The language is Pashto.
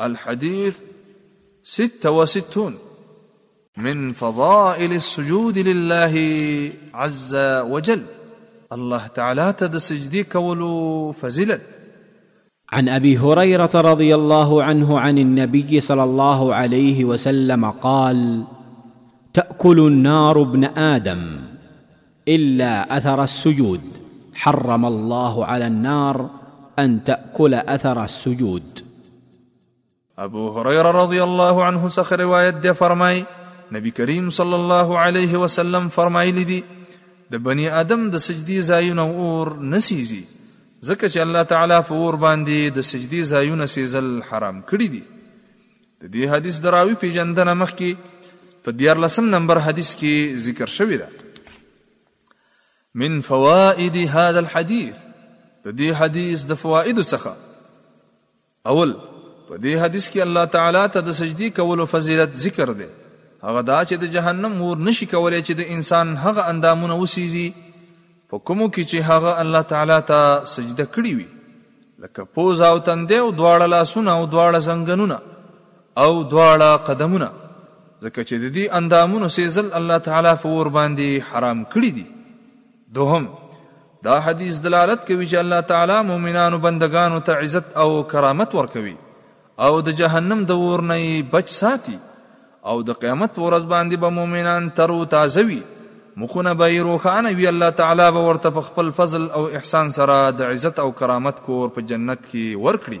الحديث ستة وستون من فضائل السجود لله عز وجل الله تعالى تد سجديك ولو فزلت عن ابي هريره رضي الله عنه عن النبي صلى الله عليه وسلم قال تاكل النار ابن ادم الا اثر السجود حرم الله علی النار ان تأکل اثر السجود. ابو هريره رضي الله عنه څخه روایت دی فرمای نبی کریم صلی الله علیه وسلم فرمایلی دی د بنی آدم د سجدی زایونه اور نسیزی ځکه چې الله تعالی په اور باندې د سجدی زایونه سیزل حرام کړی دی د دې حدیث د راوي پیژندنه مخکې په دیارلسم نمبر حدیث کې ذکر شوې ده من فوائد هذا الحديث د دې حدیث د فواید څخه اول په دې حدیث کې الله تعالی ته د سجدي کولو فضیلت ذکر دی هغه دا چې د جهنم مور نشي کولای چې د انسان هغه اندامونه وسیږي په کومو کې چې هغه الله تعالی ته سجده کړې وي لکه پوزه او تندی او دواړه لاسونه او دواړه زنګنونه او دواړه قدمونه ځکه چې د دې اندامونو سیزل الله تعالی په ور باندې حرام کړی دي دوهم دا حدیث دلالت کوي چې الله تعالی مؤمنانو بندگانو ته عزت او کرامت ورکوي او د جهنم د اور نه یې بچ ساتي او د قیامت په ورځ باندې به مؤمنان تر او تازه وي مخونه به یې روښانه وي الله تعالی به ورته په خپل فضل او احسان سره د عزت او کرامت کور په جنت کې ورکړي